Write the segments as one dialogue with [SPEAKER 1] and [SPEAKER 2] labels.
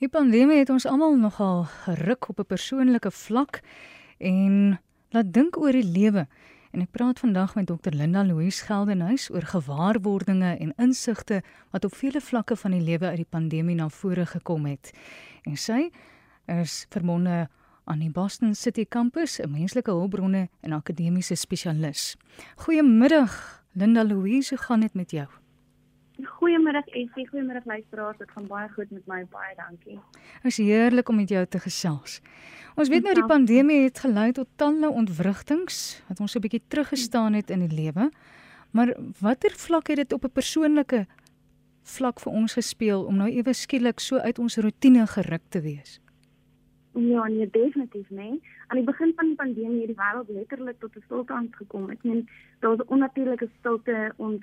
[SPEAKER 1] Die pandemie het ons almal nogal geruk op 'n persoonlike vlak en laat dink oor die lewe. En ek praat vandag met Dr Linda Louise Geldenhuys oor gewaarwordinge en insigte wat op vele vlakke van die lewe uit die pandemie na vore gekom het. En sy is verbonde aan die Boston City Campus, 'n menslike hulpbronne en akademiese spesialis. Goeiemiddag, Linda Louise, hoe gaan dit met jou?
[SPEAKER 2] Goeiemiddag Essie, goeiemiddag luisteraars. Dit gaan baie goed met my, baie dankie.
[SPEAKER 1] Dit is heerlik om met jou te gesels. Ons weet nou die pandemie het gelei tot talle ontwrigtings wat ons so 'n bietjie teruggestaan het in die lewe. Maar watter vlak het dit op 'n persoonlike vlak vir ons gespeel om nou ewe skielik so uit ons rotine geruk te wees?
[SPEAKER 2] Ja, nee, definitief nee. Aan die begin van die pandemie het die wêreld letterlik tot 'n stilte aangekom. Ek meen, daar was 'n onnatuurlike stilte. Ons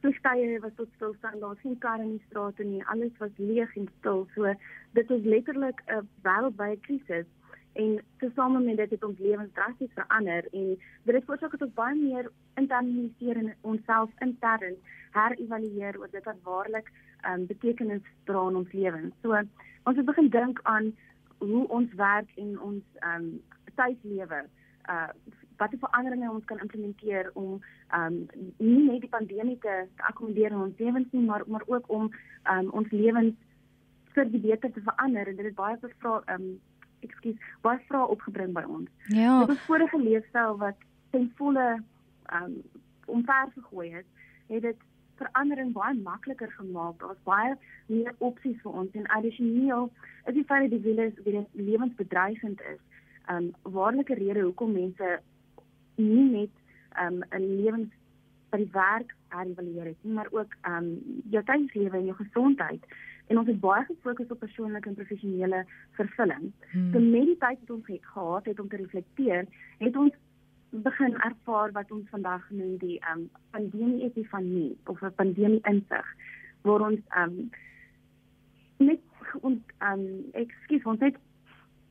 [SPEAKER 2] vliegtye was tot stilstand. Daar was geen karre in die strate nie. Alles was leeg en stil. So dit is letterlik 'n wêreldwye krisis en tesame met dit het ons lewens drasties verander en dit het veroorsaak dat ons baie meer internaliseer en onsself intern herëvalueer oor dit wat waarlik um, betekenis dra in ons lewens. So ons het begin dink aan hoe ons werk en ons ehm um, tydslewe uh watter veranderinge ons kan implementeer om ehm um, nie net die pandemie te, te akkommodeer in ons lewens nie, maar maar ook om ehm um, ons lewens vir die beter te verander en dit het baie vra ehm um, ekskuus, baie vrae opgebring by ons.
[SPEAKER 1] Ja.
[SPEAKER 2] Dit is vorige leefstyl wat ten volle ehm um, omver gegooi het, het dit verandering baie makliker gemaak. Daar's baie meer opsies vir ons en addisioneel is die feit dat die weer lewensbedreigend is. 'n um, waarlike rede hoekom mense nie net um, 'n um, lewens by die werk herëvalueer het nie, maar ook um jou tydslewe en jou gesondheid. En ons het baie gefokus op persoonlike en professionele vervulling. Hmm. So met die tyd wat ons het gehad het om te reflekteer, het ons begin ervaar wat ons vandag noem die um pandemie epifanie of 'n pandemie insig waar ons um net ons um ekskuus ons het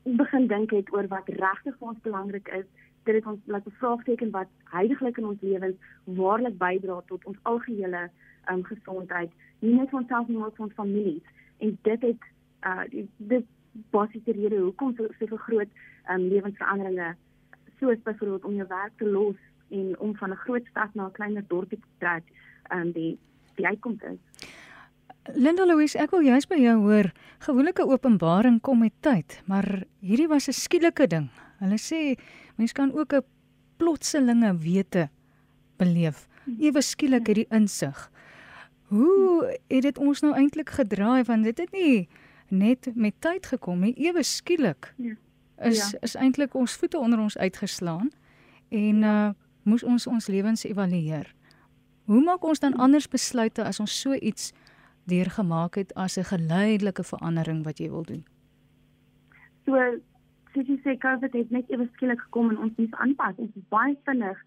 [SPEAKER 2] begin dink het oor wat regtig vir ons belangrik is dit het ons laat bevraagteken wat heidaglik in ons lewens waarlik bydra tot ons algehele um, gesondheid, nie net vir onsself nie, maar vir ons families. En dit het uh dit basiese rede hoekom so so groot um, lewensveranderinge soos byvoorbeeld om jou werk te los en om van 'n groot stad na 'n kleiner dorpie te trek, um, die die uitkoms is.
[SPEAKER 1] Linda Louise, ek wil juist by jou hoor, gewoonlike openbaring kom met tyd, maar hierdie was 'n skielike ding. Hulle sê mens kan ook 'n plotselinge wete beleef. Ewe skielik hierdie insig. Hoe het dit ons nou eintlik gedraai want dit het nie net met tyd gekom nie, ewe skielik. Ja. Is ja. is eintlik ons voete onder ons uitgeslaan en uh moes ons ons lewens evalueer. Hoe maak ons dan anders besluite as ons so iets deurgemaak het as 'n geleidelike verandering wat jy wil doen?
[SPEAKER 2] So jy sê COVID het net ewe skielik gekom en ons moet aanpas. Ons is baie vinnig.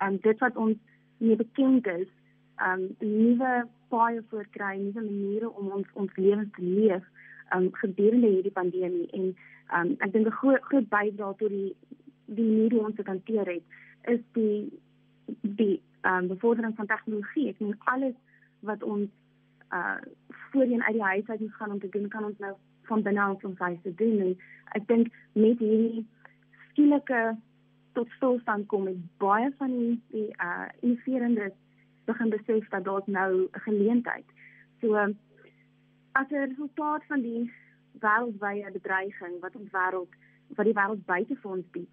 [SPEAKER 2] Ehm um, dit wat ons nie bekend is, ehm um, nuwe paaie voorkry, nuwe maniere om ons ons lewens te leef ehm um, gedurende hierdie pandemie en ehm um, ek dink 'n groot groot bydrae tot die die manier hoe ons dit hanteer het is die die ehm um, bevordering van tegnologie. Ek meen alles wat ons uh voorheen uit die huis uit moes gaan om te doen, kan ons nou van binne af ons huis te doen en ek dink met hierdie skielike tot stilstand kom met baie van die die uh innoveerende begin besef dat daar nou 'n geleentheid. So as 'n resultaat van die wêreldwye bedreiging wat ons wêreld wat die wêreld buite vir ons bied,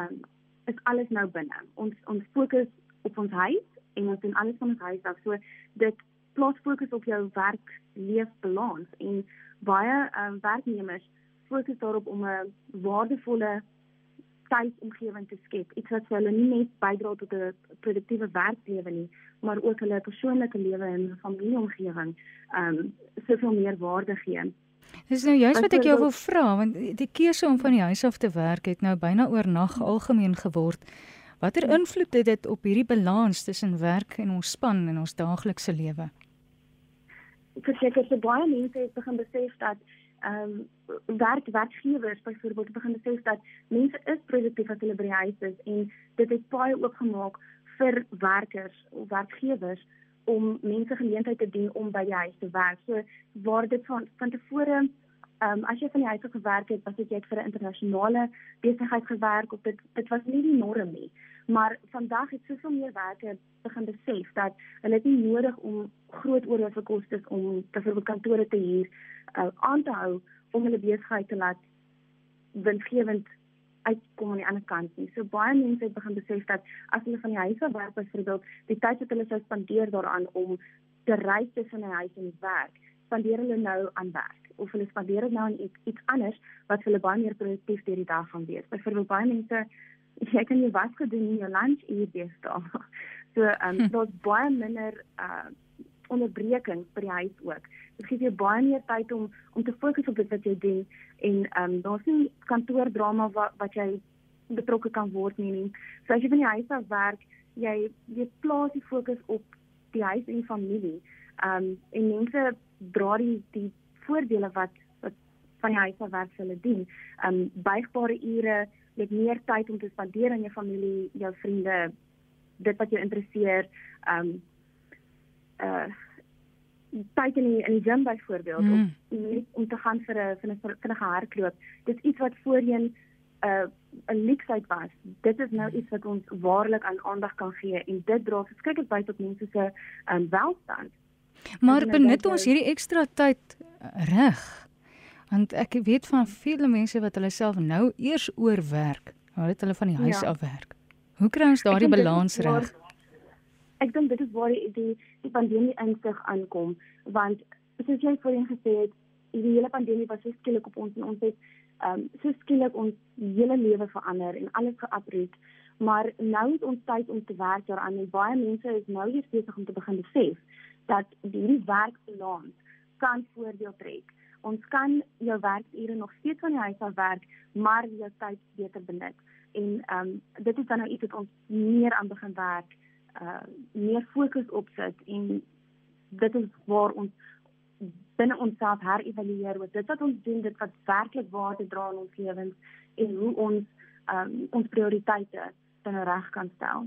[SPEAKER 2] um is alles nou binne. Ons ons fokus op ons huis en ons doen alles van ons huis af. So dit plaas fokus op jou werk leef balans en baie um, werknemers fokus daarop om 'n waardevolle tydsomgewing te skep. Iets wat vir hulle nie net bydra tot 'n produktiewe werklewe nie, maar ook hulle persoonlike lewe en familieomgewing ehm um, soveel meer waarde gee.
[SPEAKER 1] Dis nou juist wat ek jou wil vra want die keuse om van die huis af te werk het nou byna oornag algemeen geword. Watter invloed het dit op hierdie balans tussen werk en ons span in ons daaglikse lewe?
[SPEAKER 2] Verseker se baie mense het begin besef dat ehm um, werk werkgewers byvoorbeeld begin besef dat mense is produktief as hulle by die huis is en dit het baie oopgemaak vir werkers of werkgewers om mense geleentheid te doen om by die huis te werk. So waar dit van van tevore Ehm um, as jy van die huis af gewerk het, was dit jy het vir 'n internasionale besigheid gewerk of dit dit was nie die norm nie. Maar vandag het soveel meer werkers begin besef dat hulle nie nodig om groot oorhoofkostes om te vir kantore te huur uh, aan te hou om hulle besigheid te laat winsgewend uitkom aan die ander kant nie. So baie mense het begin besef dat as hulle van die huis af werk byvoorbeeld, die tyd wat hulle sou spandeer daaraan om te reis tussen die huis en die werk, spandeer hulle nou aan werk of hulle spandeer dit nou aan iets, iets anders wat hulle baie meer produktief deur die dag gaan wees. Byvoorbeeld baie mense jy kan jy was gedoen in jou lunch uur deesdae. So ehm um, hm. daar's baie minder uh onderbrekings by die huis ook. Dit gee jou baie meer tyd om om te fokus op wat jy doen en ehm um, daar's nie kantoordrama wat wat jy betrokke kan word nie nie. So as jy van die huis af werk, jy jy plaas die fokus op die huis en die familie. Ehm um, en mense dra die die voordele wat wat van die huis af werk hulle dien. Um, buigbare ure, jy het meer tyd om te spandeer aan jou familie, jou vriende, dit wat jou interesseer. Um, uh tyd in die, in die gym byvoorbeeld mm. om om te gaan vir 'n vir 'n vinnige hardloop. Dit is iets wat voorheen 'n uh, 'n leksheid was. Dit is nou iets wat ons waarlik aan aandag kan gee en dit dra verskriklik by tot mense se um, welstand.
[SPEAKER 1] Maar benut ons hierdie ekstra tyd reg? Want ek weet van vele mense wat hulle self nou eers oorwerk, nadat hulle van die huis ja. af werk. Hoe kry ons daardie balans reg?
[SPEAKER 2] ek dink dit is waar die die, die pandemie insig aankom want soos jy voorheen gesê het die hele pandemie was so skielik op ons en ons het ehm um, so skielik ons hele lewe verander en alles geapreek maar nou is ons tyd om te werk daaraan en baie mense is nou besig om te begin besef dat hierdie werkbalans kan voordeel trek. Ons kan jou werkure nog steeds van die huis af werk maar jou tyd beter benut. En ehm um, dit is dan nou iets wat ons meer aan begin werk uh meer fokus op sit en dit is waar ons binne onsself herëvalueer wat dit wat ons doen dit wat werklik waarde dra in ons lewens en hoe ons um ons prioriteite dan reg kan stel.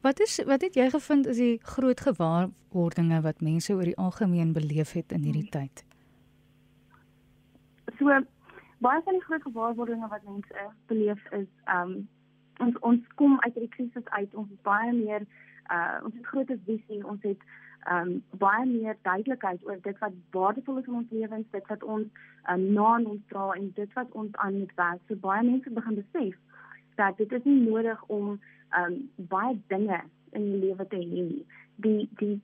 [SPEAKER 1] Wat is wat het jy gevind is die groot gewaarwordinge wat mense oor die algemeen beleef het in hierdie tyd?
[SPEAKER 2] So baie van die groot gewaarwordinge wat mense beleef is um ons ons kom uit die krisis uit ons is baie meer uh ons het groter visie, ons het um baie meer duidelikheid oor dit wat waardevol is in ons lewens, dit wat ons um na ons dra en dit wat ons aan moet werk. So baie mense begin besef dat dit is nie nodig om um baie dinge in die lewe te hê nie. Die die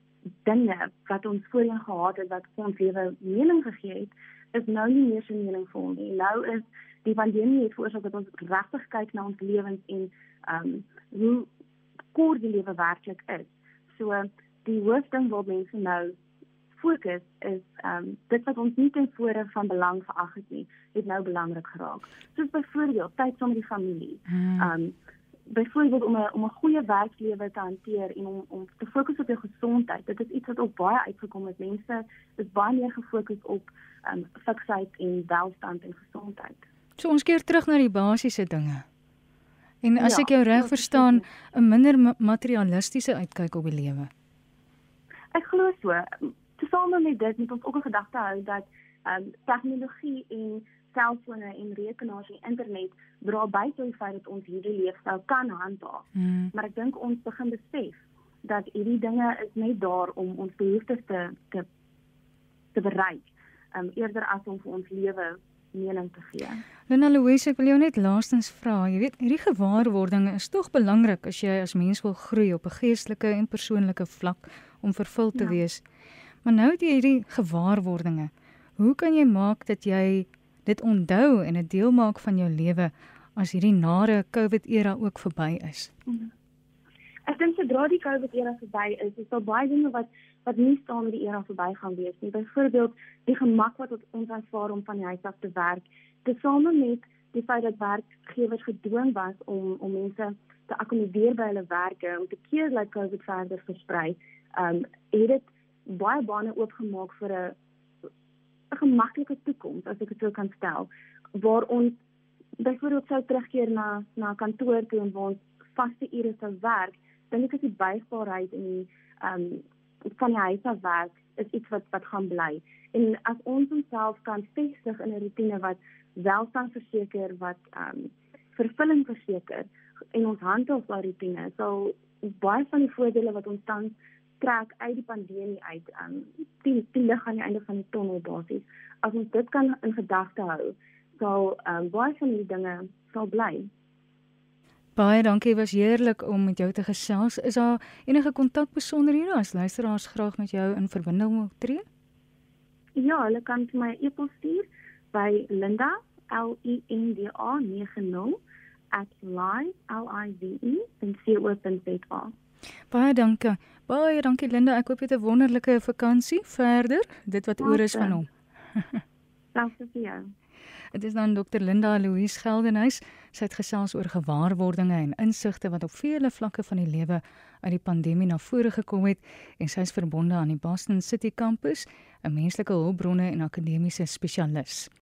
[SPEAKER 2] dinge wat ons voorheen gehad het wat ons lewe mening gegee het, is nou nie meer so meningsvol nie. Nou is die pandemie het veroorsaak dat ons regtig kyk na ons lewens en um hoe kort die lewe werklik is. So die hoofding wat mense nou fokus is ehm um, dit wat ons nie tevore van belang verag het nie, het nou belangrik geraak. Soos byvoorbeeld tyd saam met die familie. Hmm. Ehm um, byvoorbeeld om 'n om 'n goeie werkslewe te hanteer en om om te fokus op jou gesondheid. Dit is iets wat ook baie uitgekom het. Mense is baie meer gefokus op ehm um, fiksheid en welstand en gesondheid.
[SPEAKER 1] So ons keer terug na die basiese dinge. En as ja, ek jou reg verstaan, 'n minder materialistiese uitkyk op die lewe.
[SPEAKER 2] Ek glo so. Tesame met dit moet ons ook 'n gedagte hou dat um, tegnologie en selfone en rekenaars en internet dra by tot die feit dat ons hierdie leefstyl kan handhaaf. Hmm. Maar ek dink ons begin besef dat hierdie dinge is net daar om ons behoeftes te te te bereik. Um, eerder as om vir ons lewe mening te gee.
[SPEAKER 1] Lena Louise, ek wil jou net laastens vra, jy weet, hierdie gewaarwording is tog belangrik as jy as mens wil groei op 'n geestelike en persoonlike vlak om vervul te ja. wees. Maar nou het jy hierdie gewaarwordinge. Hoe kan jy maak dat jy dit onthou en 'n deel maak van jou lewe as hierdie nare COVID era ook verby is? Mhm.
[SPEAKER 2] Ek dink sodra die COVID era verby is, is daar baie dinge wat wat nie staan met die era verby gaan wees nie. Byvoorbeeld die gemak wat ons aanvaar om van die huis af te werk, tesame met die feit dat werkgewers gedwing was om om mense te akkommodeer by hulle werke om te keer dat COVID verder versprei. Um het dit baie bane oopgemaak vir 'n 'n gemaklike toekoms as ek dit sou kan stel waar ons byvoorbeeld sou terugkeer na na kantoor toe en waar ons vaste ure sou werk, dink ek is die buigbaarheid en die um van die huis af werk is iets wat wat gaan bly. En as ons onsself kan vestig in 'n rotine wat welstand verseker, wat ehm um, vervulling verseker en ons handhaaf daai rotine, sal baie van die voordele wat ons tans trek uit die pandemie uit, um, die die lig aan die einde van die tonnel basies. As ons dit kan in gedagte hou, sal um, baie van die dinge sal bly.
[SPEAKER 1] Baie dankie, was heerlik om met jou te gesels. Is daar enige kontak besonderhede as luisteraars graag met jou in verbinding wil tree?
[SPEAKER 2] Ja, hulle kan vir my e-pos stuur by Linda L E N D A 90 @live.co.za.
[SPEAKER 1] Baie dankie. Baie dankie Linda. Ek hoop jy het 'n wonderlike vakansie verder. Dit wat oor is van hom.
[SPEAKER 2] Dankie vir jou.
[SPEAKER 1] Dit is dan Dr Linda Louise Geldenhuys. Sy het gesels oor gewaarwordinge en insigte wat op vele vlakke van die lewe uit die pandemie na vore gekom het en sy is verbonde aan die Boston City kampus, 'n menslike hulpbronne en akademiese spesialis.